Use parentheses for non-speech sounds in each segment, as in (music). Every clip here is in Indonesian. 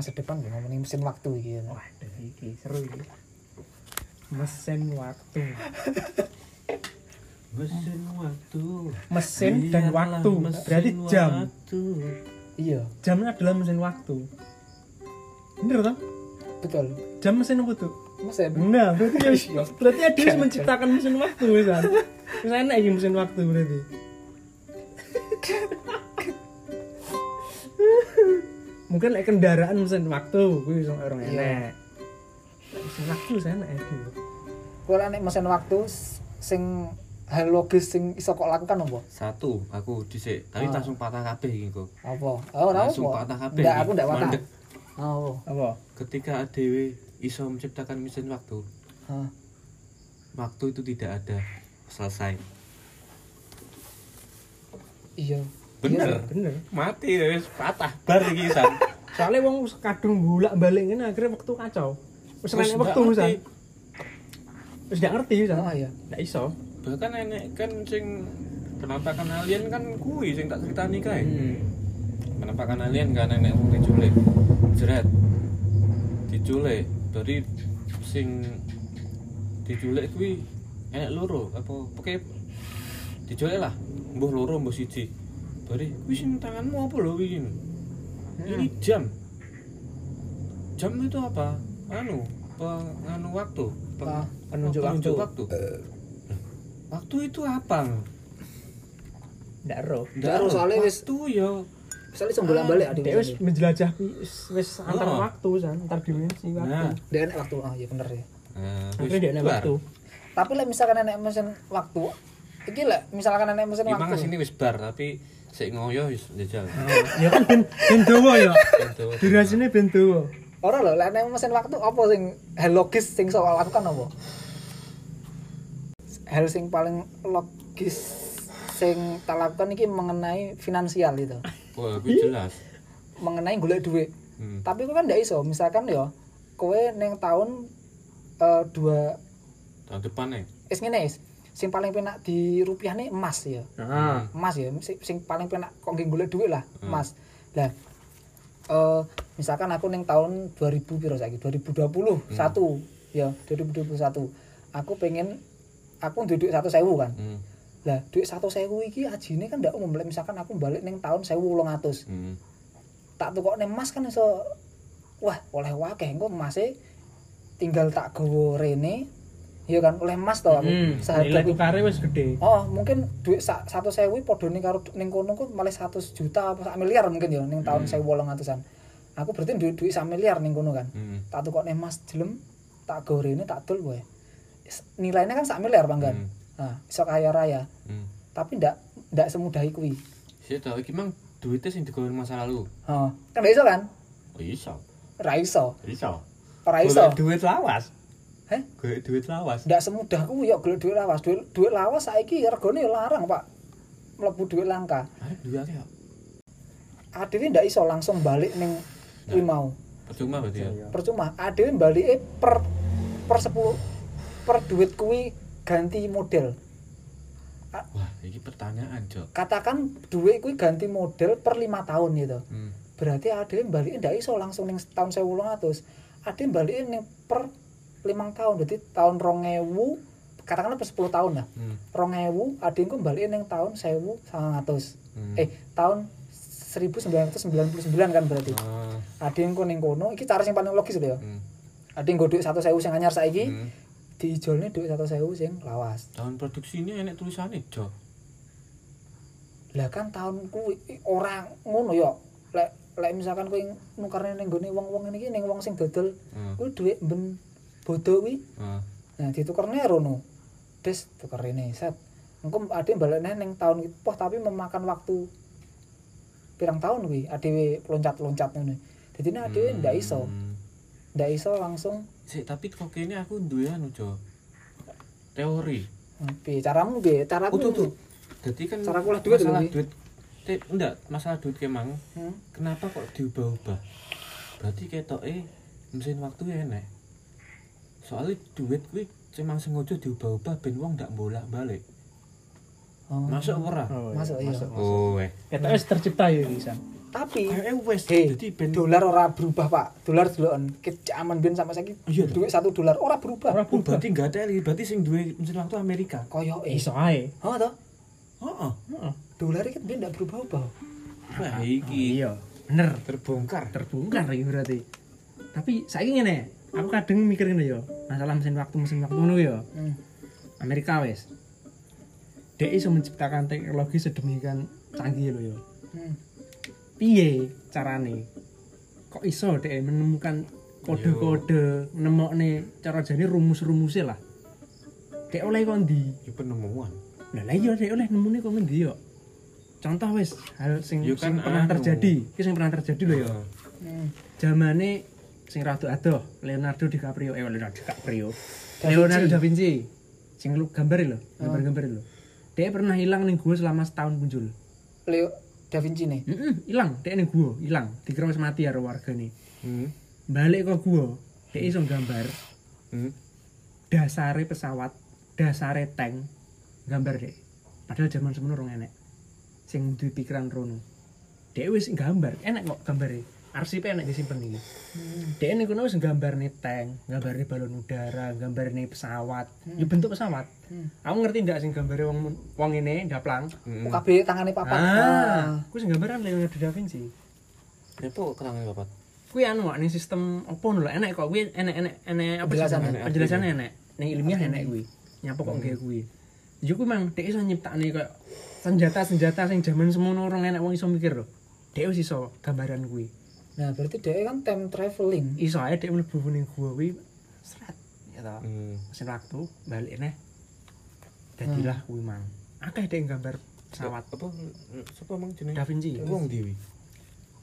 masa depan ya ngomongin mesin waktu iki. ya. Waduh, iki seru iki. Mesin waktu. (laughs) mesin waktu Mesin dan waktu. mesin Berarti jam. waktu. Iya, Jam adalah mesin waktu. Bener toh? betul. Jam mesin apa tuh? Mesin. Enggak, berarti Iya. (laughs) berarti dia harus menciptakan mesin waktu misal. Terus enak iki mesin waktu berarti. Mungkin like kendaraan mesin waktu, kuwi iso orang Iya. enak. Mesin waktu saya enak iki. Kowe nek mesin waktu sing hal logis sing iso kok lakukan apa? satu aku dhisik tapi Ah. langsung patah kabeh iki kok Apa? Oh, langsung apa? patah kabeh Ndak, aku ndak patah. Mandek. Oh. Apa? ketika dewe iso menciptakan mesin waktu Hah. waktu itu tidak ada selesai Iya. Bener Bener. mati wis patah bar iki san (laughs) Soalnya wong kadung bolak-balik ngene akhirnya waktu kacau. Wis waktu misal. Wis ndak ngerti misal. Oh iya. Ndak iso. bahkan nenek kan sing penampakan alien kan kuwi sing tak ceritani kae Hmm. penampakan alien kan nenek wong diculik jeret diculik dari sing diculik kuwi enek loro apa pokoke diculik lah mbuh loro mbuh siji bari kuwi sing tanganmu apa lho iki ini jam jam itu apa anu penganu waktu Ah, penunjuk waktu. waktu Lah, waktu itu apa Ndak ero. Ndak ero, soalnya wis- waktu ya Misalnya iso bolak-balik adik. Dia wis menjelajah wis wis antar Oh. waktu san, antar dimensi waktu. nah Dia enak waktu. Oh iya bener ya. nah, wis Akhirnya dia ada bar. waktu. Tapi lek misalkan enek mesin waktu, iki lek misalkan enek mesin Memang waktu. sini wis bar tapi sik ngoyo wis njajal. Ya kan ben ben dawa ya. Durasine ben dawa. Ora lho, lek enek mesin waktu apa sing hal logis sing iso lakukan apa? Hal sing paling logis sing tak lakukan iki mengenai finansial itu. Wah, kuwi jelas. mengenai golek duit. Hmm. Tapi kowe kan ndak iso, misalkan ya kowe ning tahun eh dua Tahun depan nih. wis ngene wis. Sing paling penak di rupiah nih emas ya. Nah, emas ya. Sing, sing paling penak kok nggih golek duit lah Hmm. emas. Lah eh misalkan aku ning tahun 2000 piro saiki? 2021 ya 2021 aku pengen aku duwe duit 100.000 kan. Hmm. lah duit 100.000 iki ajine kan ndak umum. Lek misalkan aku balik ning tahun 1800 Hmm. tak tukokne emas kan iso wah oleh wakeh engko emase tinggal tak gowo rene iya kan oleh emas to aku hmm, seharga tukare wis gede. Oh, mungkin duit sak satu sewu podo ning karo ning kono ku malah 100 juta apa sak miliar mungkin ya ning tahun Hmm. 1800-an. Aku berarti duit duit sak miliar ning kono kan. Hmm. Tak tukokne emas jelem, tak gorene tak wae. Is- Nilainya kan sak miliar banggan. Hmm. Nah, iso kaya raya. Hmm. Tapi ndak ndak semudah kuwi. Sik tau iki mang duitnya sing digawe masa lalu. Heeh. Kan iso kan? Oh iso. Ora iso. Iso. Ora iso. Golek duit lawas. Heh? Golek duit lawas. Ndak semudah kuwi ya golek duit lawas. Duit duit lawas saiki regane ya larang, Pak. Mlebu duit langka. Arep duit akeh kok. Adewe ndak iso langsung balik ning kuwi mau. Percuma berarti ya. percuma adewe balike per per 10 per duit kuwi ganti model Wah, iki pertanyaan, Cok. katakan duit kuwi ganti model per lima tahun gitu Hmm. berarti adewe balike ndak iso langsung ning tahun 1800 adewe balike ning per limang tahun berarti tahun 2000 katakanlah per 10 tahun lah Hmm. 2000 adewe ku balike ning tahun 1900 Hmm. eh tahun 1999 kan berarti Ah. adewe ku ning kono iki cara sing paling logis lho ya Hmm. nggo duit 100.000 sing anyar saiki Hmm. diijolne duit 100.000 sing lawas. Tahun produksi ini enek tulisannya, Cok. Lah kan tahun kuwi ora ngono ya. Lek lek misalkan kowe nukarne ning gone wong-wong ngene iki ning wong sing dodol Hmm. kuwi duit ben bodo kuwi. Ah. Nah, ditukerne rono. Des tuker rene set. Engko ade balekne ning tahun iki poh tapi memakan waktu pirang tahun kuwi adewe loncat-loncat ngono. Dadi nek adewe ndak iso, Hmm. ndak iso langsung Sik, tapi kok kene aku duwe anu, Cok. Teori. piye caramu piye? Caraku Oh, tuh, tuh. Jadi kan Cara kulah duit masalah Wi. duit. Eh, enggak, masalah duit kemang. Hmm? Kenapa kok diubah-ubah? Berarti ketoke mesin waktu ya enek. Soalnya duit kuwi cemang sengaja diubah-ubah ben wong ndak bolak-balik. Oh. Masuk ora? Oh, Masuk, iya. masuk. Oh, eh. Kita wis tercipta ya bisa. Tapi Hei, dadi ben dolar ora berubah, Pak. Dolar deloken kejaman ben sampai saiki Iya, duit satu dolar ora berubah. Ora Oh, berarti enggak ada berarti sing duwe mesin waktu Amerika. Koyo eh. iso ae Oh, toh. Heeh. heeh Dolar iki ben ndak berubah-ubah. Wah, iki iya bener terbongkar. terbongkar iki berarti tapi saiki ngene aku kadang mikir ngene yo masalah mesin waktu mesin waktu ngono yo Hmm. Amerika wes dia iso menciptakan teknologi sedemikian canggih loh yo Hmm. piye carane kok iso dia menemukan kode-kode nemokne cara jane rumus-rumusnya lah dia oleh kondi Iki penemuan. lah lah iya dia oleh nemune kok ngendi yo contoh wes hal sing, sing kan pernah anu. terjadi iki sing pernah terjadi loh yo Hmm. zamane sing rada adoh Leonardo DiCaprio. Eh Leonardo DiCaprio. Leonardo da Vinci. Sing lu gambar lho gambar-gambar lho. Dia pernah hilang ning gua selama setahun muncul Leo Da Vinci nih. Hilang. Dia ning gua hilang. Dikira wis mati karo wargane Hmm. balik ke gua dia iso gambar. Hmm. dasare pesawat dasare tank gambar deh padahal zaman semono rong enek. Sing duwe pikiran rono. Dia wis gambar enak kok gambare arsipnya enak disimpen iki Hmm. dia ini kuno wis gambarne tank gambarne balon udara gambarne pesawat. Ya bentuk pesawat. Hmm. aku ngerti ndak sing gambare wong wong ini ndaplang Hmm. Kabeh tangane papat. ah ku sing gambaran Leonardo da Vinci. Repo kenangan papat. kuwi anu ning sistem opo lho enak kok. Kuwi enek enek enek apa sih penjelasannya. enek. Ning ilmiah enek kuwi. Nyapa kok nggawe kuwi? Ya kuwi mang dhek iso nyiptakne koyo senjata-senjata sing jaman semono orang enek wong iso mikir lho. Dhek wis iso gambaran kuwi Nah, berarti dia kan time traveling. iso ae dhek mlebu ning gua kuwi seret ya toh Hmm. mesin waktu balik neh jadilah kuwi mang akeh dhek gambar pesawat Apa sapa emang jenenge? Da Vinci Wong Dewi.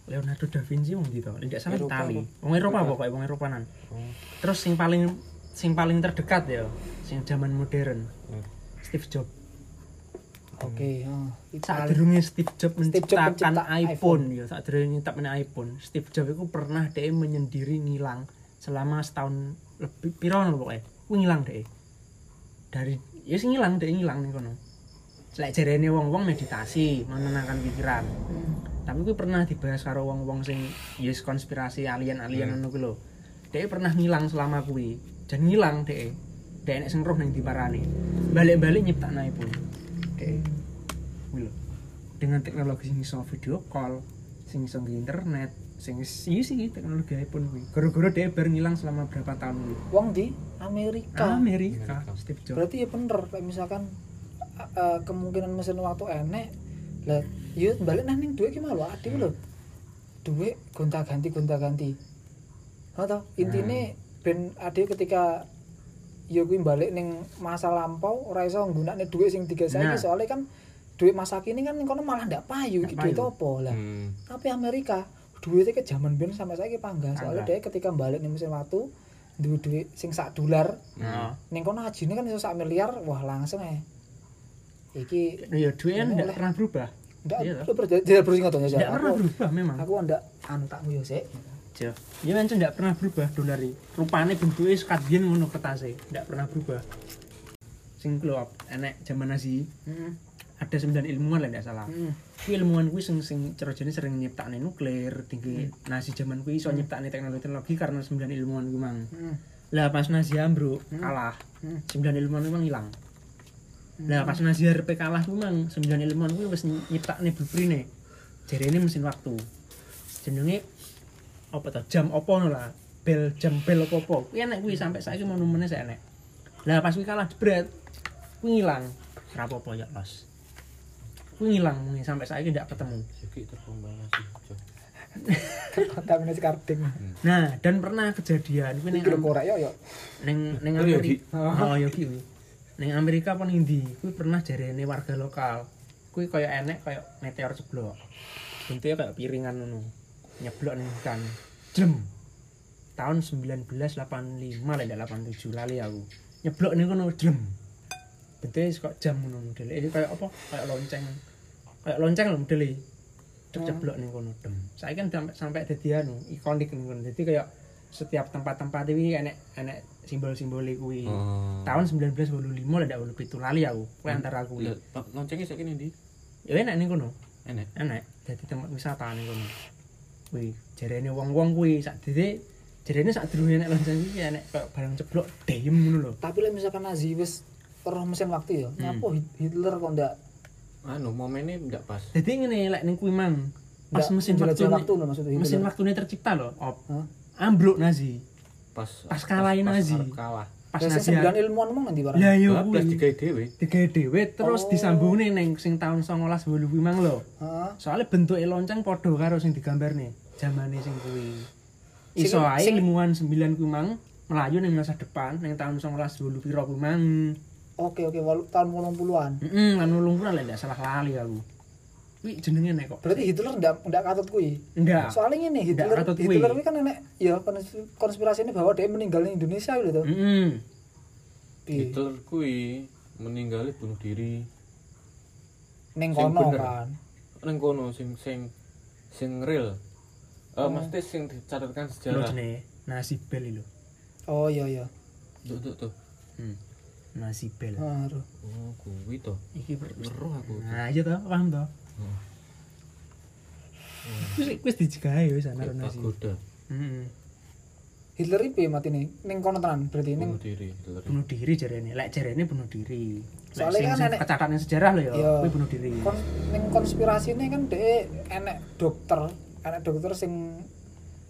Leonardo da Vinci wong ndi to tidak salah Itali apa? wong Eropa pokoknya wong Eropanan Oh. terus sing paling sing paling terdekat ya sing zaman modern Hmm. Steve Jobs Oke, oh. saat Itali. durunge Steve Jobs Steve Jobs menciptakan mencipta iPhone, ya saat durunge nyiptakan iPhone Steve Jobs itu pernah dia menyendiri ngilang selama setahun lebih piro ngono pokoknya kuwi ngilang deh. Dari ya sing ngilang deh ngilang ning kono. Selek jarene wong-wong meditasi menenangkan pikiran. Hmm. tapi kuwi pernah dibahas karo wong-wong sing yes konspirasi alien-alien ngono kuwi lho. Dia pernah ngilang selama kuwi. Dan ngilang dia dia enek sing roh nang diparani. Balik-balik nyiptakno iPhone lho dengan teknologi sing iso video call sing iso internet sing iya sih teknologi iPhone kuwi gara-gara dia ngilang selama berapa tahun kuwi Wong di Amerika. Amerika Amerika. Steve Jobs Berarti ya bener kayak misalkan uh, kemungkinan mesin waktu enek lah ya balik nang ning duit ki malu adik lho. Duit gonta-ganti gonta-ganti. Oh toh, intine ben adik ketika ya kuwi balik ning masa lampau ora iso nggunakne duit sing tiga saiki. Nah. soalnya kan duit masa kini kan kono malah ndak payu duit payu. apa lah. Hmm. Tapi Amerika duitnya ke zaman biyen sampai saiki panggah soalnya dia ketika balik ning mesin waktu duit duit sing sak dolar. Nah. Ning kono hajine kan iso sak miliar wah langsung ya iki ya duitnya Ini ndak pernah berubah. Ndak Iya, lu ber- tidak pernah berubah memang. aku ndak anu tak nguyu sik Jo. Ya mencen ndak pernah berubah dolar iki. Rupane bentuke sekat biyen ngono kertase, ndak pernah berubah. Sing klop enek zaman Nazi heeh ada sembilan ilmuwan lah ndak salah. Kuwi ilmuwan kuwi sing sing cerojane sering nyiptakne nuklir, tinggi Nazi zaman kuwi iso nyiptakne teknologi-teknologi karena sembilan ilmuwan kuwi mang. heeh Lah pas Nazi ambruk Hmm. kalah, Hmm. sembilan ilmuwan kuwi mang ilang. Lah pas Nazi arep kalah kuwi mang sembilan ilmuwan kuwi wis nyiptakne blueprint Jarene mesin waktu. Jenenge apa to jam opo no lah? Bel jam bel opo opo kuwi enek kuwi sampai saiki monumene saya enek. Lah pas kuwi kalah jebret kuwi ngilang. Apa-apa ya los kuwi ngilang kuwi sampai saiki ndak ketemu. Jadi terkombinasi. (laughs) kontaminasi karding. Nah dan pernah kejadian iki lho korek yo yo ning ning Oh, Yogi. Amerika oh. Kuwi. Ning Amerika apa ning ndi kuwi pernah jarene warga lokal. Kuwi kaya enek kaya meteor ceblok bentuknya kayak piringan ngono nyeblok ning hutan. Jlem tahun 1985 lah ndak 87 lali aku. Nyeblok ning kono jlem bentuknya kok jam ngono model ini kayak apa? Kayak lonceng. Kayak lonceng lho model Cek ceblok ning kono dem saya kan sampai sampai dadi anu ikonik ning kono jadi kayak setiap tempat-tempat ini enek enek simbol-simbol kuwi. Oh. tahun 1985 lah ndak 87 lali aku kuwi antara aku. Lah, lo- loncengnya saiki ndi? ya enak ning kono. Enek? Enek. Dadi tempat wisata ning kono kuwi jarene wong-wong kuwi. Sak dhewe jarene sak durunge nek lonceng iki enek kayak barang ceblok deyem ngono lho. Tapi lek misalkan Nazi wis roh mesin waktu ya Hmm. nyapo Hit- Hitler kok ndak? Anu momennya ndak pas. Dadi ngene lek ning kuwi mang pas mesin waktu waktu lho maksudnya mesin waktunya tercipta lho op. Hah? ambruk Nazi. Pas Pas kalahin Nazi. kalah Lah, Nazi sembilan ilmuwan emang nanti barang? Lah yo bablas kuwi. digawe dhewe. Digawe dhewe terus Oh. disambungne ning sing taun 1980 kuwi mang lho. Heeh. soalnya bentuke lonceng padha karo sing digambarne zamane sing kuwi. Sing- iso ae ilmuwan 9 kuwi mang melayu ning masa depan ning tahun 1980 piro kuwi mang. Oke oke walu, tahun 80-an heeh kan ulung lek ndak salah lali aku kuwi jenenge nek kok? Berarti Hitler ndak ndak katut kuwi? Ndak. Soalnya Ndak Hitler katut kuwi. Hitler kuwi kan enek ya kons- konspirasi ini bahwa dia meninggal di Indonesia gitu. Heeh Piye? Hitler kuwi meninggal bunuh diri. Ning kono bener. kan. Nang kono sing sing sing real. Eh Oh. maksudnya sing dicatatkan lho sejarah jenenge nasi bel lho. Oh iya iya. Tuh tuh tuh hmm. nasi bel oh kuwi to. Iki weruh aku. Nah iya toh paham toh Hmm. Wis wis dijegahe wis ana nasi pagoda. Heeh Hitler iki mati nih? Ning kono tenan berarti ning bunuh diri Hitler. Bunuh diri jarene. Lek jarene bunuh diri. Soalnya kan enek- kecatatan sejarah lho ya Iya. kuwi bunuh diri. Kon ning konspirasi ini kan dia enek dokter enek dokter sing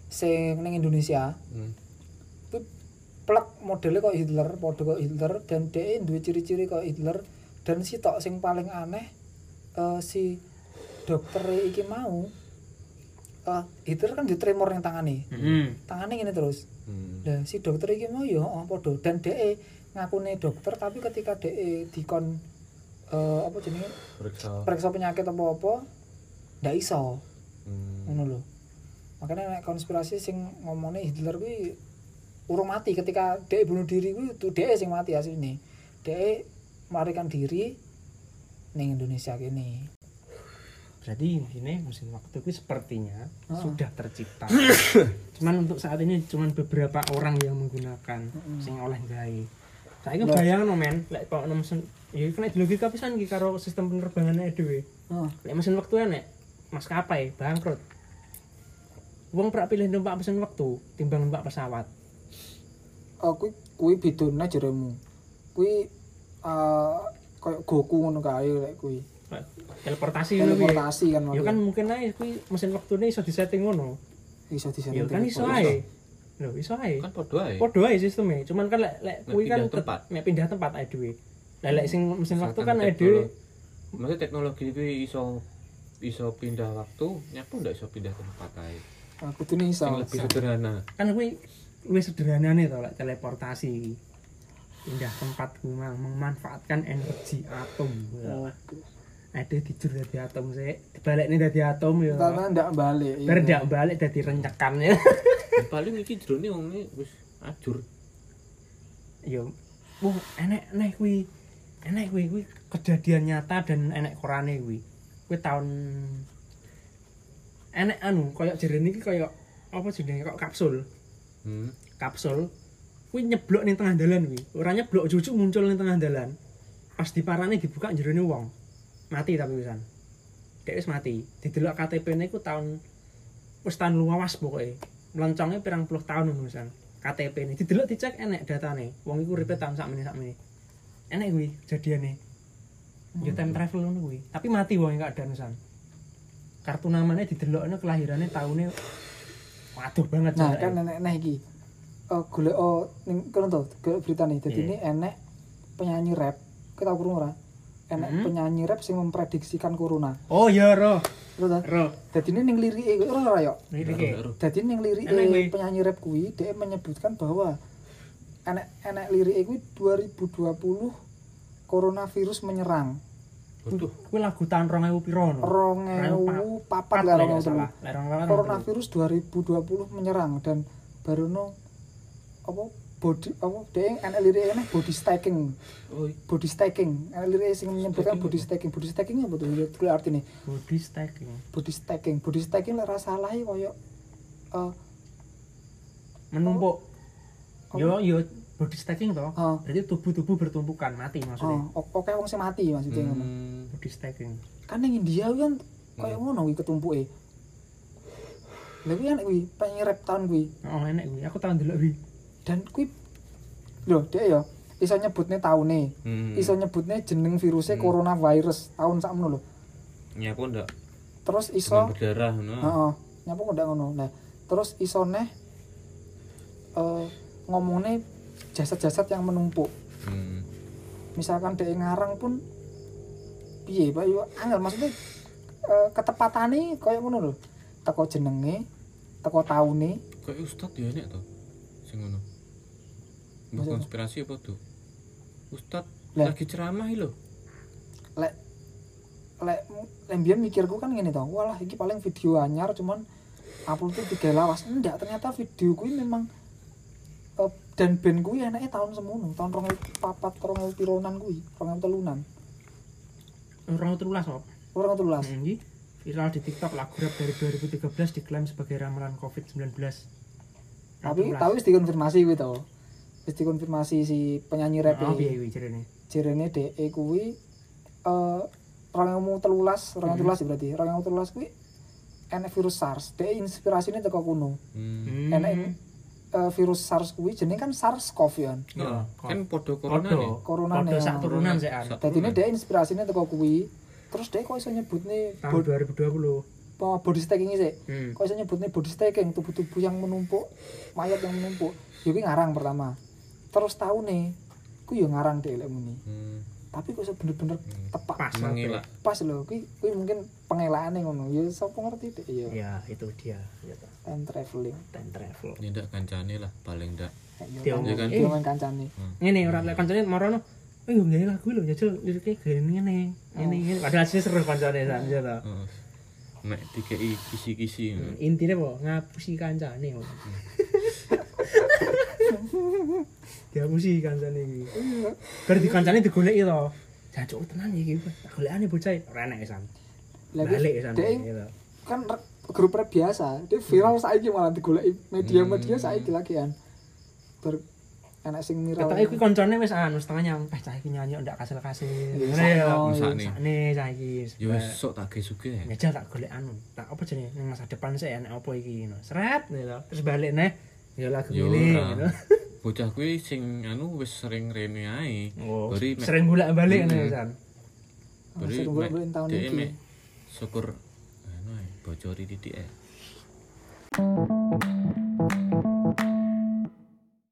sing ning Indonesia. Hmm. kuwi plek modelnya kok Hitler padha kok Hitler dan dia duwe ciri-ciri kok Hitler. Dan si tok sing paling aneh eh, si dokter iki mau eh, Hitler kan di tremor ning tangane. Heeh tangane ngene terus. Hmm. Nah, si dokter iki mau ya oh, padha dan dhek ngakune dokter tapi ketika dhek dikon eh, apa jenenge? Periksa. Periksa penyakit apa-apa ndak iso. Hmm. ngono lho. Makanya nek konspirasi sing ngomongnya Hitler kuwi urung mati. Ketika dhek bunuh diri kuwi tuh dhek sing mati asline. Dhek melarikan diri ning Indonesia kene Berarti ini mesin waktu itu sepertinya Ah. sudah tercipta. (coughs) cuman untuk saat ini cuman beberapa orang yang menggunakan Mm-mm. sing oleh gawe. Saiki Lah. bayangno men, lek kok mesin ya kena logika pisan iki karo sistem penerbangannya dhewe. oh. Lek mesin waktu enek maskapai bangkrut. Wong prak pilih numpak mesin waktu timbang numpak pesawat. oh kuwi bedone jeremu kuwi eh kayak Goku ngono kae lek kuwi Teleportasi teleportasi kan Ya kan mungkin ae kuwi mesin waktune iso disetting ngono. iso di Ya kan iso Kok ae. Lho iso ae. kan podo ae Podo ae sistemnya, cuman kan lek lek kuwi kan tempat. tet- nek pindah tempat ae dhewe. Lah lek sing mesin waktu kan ae teknolo- dhewe. maksudnya teknologi itu iso iso pindah waktu nyapu ndak iso pindah tempat ae aku tuh nih iso yang lebih sederhana Kan kuwi luwih sederhanane to lek teleportasi iki. Pindah tempat kuwi mang memanfaatkan energi atom. Oh. Ada dijur dadi atom sik, dibalekne dadi atom ya. Karena ndak balik. Bar ndak balik dadi rencekan ya. (laughs) paling iki jerone wong wis ajur Yo, wah enek enek kuwi. Enek kuwi kuwi kejadian nyata dan enek korane kuwi. Kuwi tahun enek anu koyo jerene iki koyo apa jenenge kok kapsul. hmm. Kapsul kuwi nyeblok ning tengah dalan kuwi. Ora nyeblok jujuk muncul ning tengah dalan. Pas diparane dibuka jerone wong. Mati tapi pisan. Dek wis mati. Didelok KTP-ne ku tahun wis tahun luawas pokoke. Melencongnya pirang puluh tahun pisan. KTP ini didelok dicek enek datane. Wong iku uripe tahun sakmene sakmene. Enek kuwi jadiane. Ya time travel ngono kuwi. Tapi mati wong gak ada nusan. Kartu namanya didelokne kelahirannya tahunnya waduh banget Nah, kan enek enek iki. Oh, golek oh ning kono to, golek nih. Dadi Iya. ini enek penyanyi rap. Kita tahu ora? Enek Hmm. penyanyi rap sing memprediksikan corona. Oh ya roh, ta? roh. Dadi ini ning lirike kuwi ora yo. Dadi ning lirike penyanyi rap kuwi dia menyebutkan bahwa enek enek lirike kuwi 2020 coronavirus menyerang. Waduh, Kuwi lagu tahun 2000 piro no? 2004 Pat lah lah, 2003. salah. Lah, 2004. coronavirus 2020 menyerang dan baru no apa body apa dia enak lirik enak body stacking oh body stacking enak lirik sing menyebutkan body stacking body stacking apa tuh kuwi artinya Body stacking. body stacking body stacking lek ra salah iki koyo eh Menumpuk. Oh. Yo yo body stacking toh. Oh. Berarti tubuh-tubuh bertumpukan mati maksudnya. oh, oke wong sing mati maksudnya hmm. Body stacking. kan ning India kan Kayak ngono kuwi ketumpuke. Lha kuwi enek kuwi pengen rap tahun kuwi. Oh enek kuwi. Aku tau ndelok kuwi. Dan kuwi lho dia ya iso nyebutne taune. Hmm. Iso nyebutne jeneng virusnya Hmm. coronavirus tahun sakmono lho. nyapu ndak Terus iso berdarah ngono. Heeh. Kok ndak ngono. Nah, terus iso neh eh ngomongnya jasad-jasad yang menumpuk. Hmm. Misalkan dhek ngarang pun piye, Pak? Yo angel maksudnya eh ketepatane kaya ngono lho. Teko jenenge, teko taune, Kayak ustad ya nek to. Sing ngono. Mbah konspirasi apa tuh? Ustad lagi ceramah lho. lek lek lek mbiyen mikirku kan ngene to. Walah iki paling video anyar cuman upload tiga lawas. Enggak, ternyata video kuwi memang eh, dan band kuwi enake tahun semono, tahun 2004 2000 pironan kuwi, 2003-an. Orang terulas kok. Orang telulas. Hmm, iki viral di TikTok lagu rap dari 2013 diklaim sebagai ramalan COVID-19. tapi tapi dikonfirmasi kuwi to wis dikonfirmasi si penyanyi rap oh, iki piye kuwi jarene? jerene DE kuwi eh 2013 2013 berarti 2013 kuwi enek virus SARS DE inspirasinya teko kuno Hmm. enek eh, virus SARS kuwi jenenge kan SARS-CoV ya Iya, Kan podo corona nih. Corona Podo nih, sak ya. turunan sih an. Dadi ini DE inspirasinya teko kuwi terus DE kok iso nyebutne Tahun bod- 2020. apa, body stacking sih Hmm. kok iso nyebutne body stacking tubuh-tubuh yang menumpuk mayat yang menumpuk ya kuwi ngarang pertama terus tahune kuwi yo ngarang lek muni Hmm. tapi kok bener-bener Hmm. tepat Pas. Mengelak. pas lho kuwi kuwi mungkin pengelaane ngono ya sapa ngerti deh ya Ya, itu dia. Ya, toh. time traveling time travel. Ini ndak kancane lah paling ndak. ya kan? dia main kancane Ngene ora lek kancane marono. Eh yo nggawe lagu lho jajal liriknya gaya ngene. Ngene ngene padahal asline seru kancane toh. Heeh. Nek dikei kisi-kisi ngono. Intine po ngapusi kancane. (laughs) kok. Diapusi kancane iki. Bar di kancane digoleki to. Jancuk tenan iki. Tak golekane bocah ora enek san. lagi Balik san. dia gitu. kan grup rap biasa dia viral saiki malah digoleki media-media saiki lagi kan ber enak sing viral Ketoke kuwi koncone wis anu setengah nyampe cah iki nyanyi ndak kasil-kasil. Ngene ya. sakne. Cah iki. Ya wis sok tak ge suge. Ngejak tak golek anu. Tak apa jenenge ning masa depan sih enek apa iki ngono. Seret gitu. Terus balik neh ya lagu ini gitu. Bocah kuwi sing anu wis sering rene ae. Oh, Bari sering bolak-balik Mm-mm. nih san. bari Sering mek bolak-balik tahun mek syukur anu ae bocori titik ae.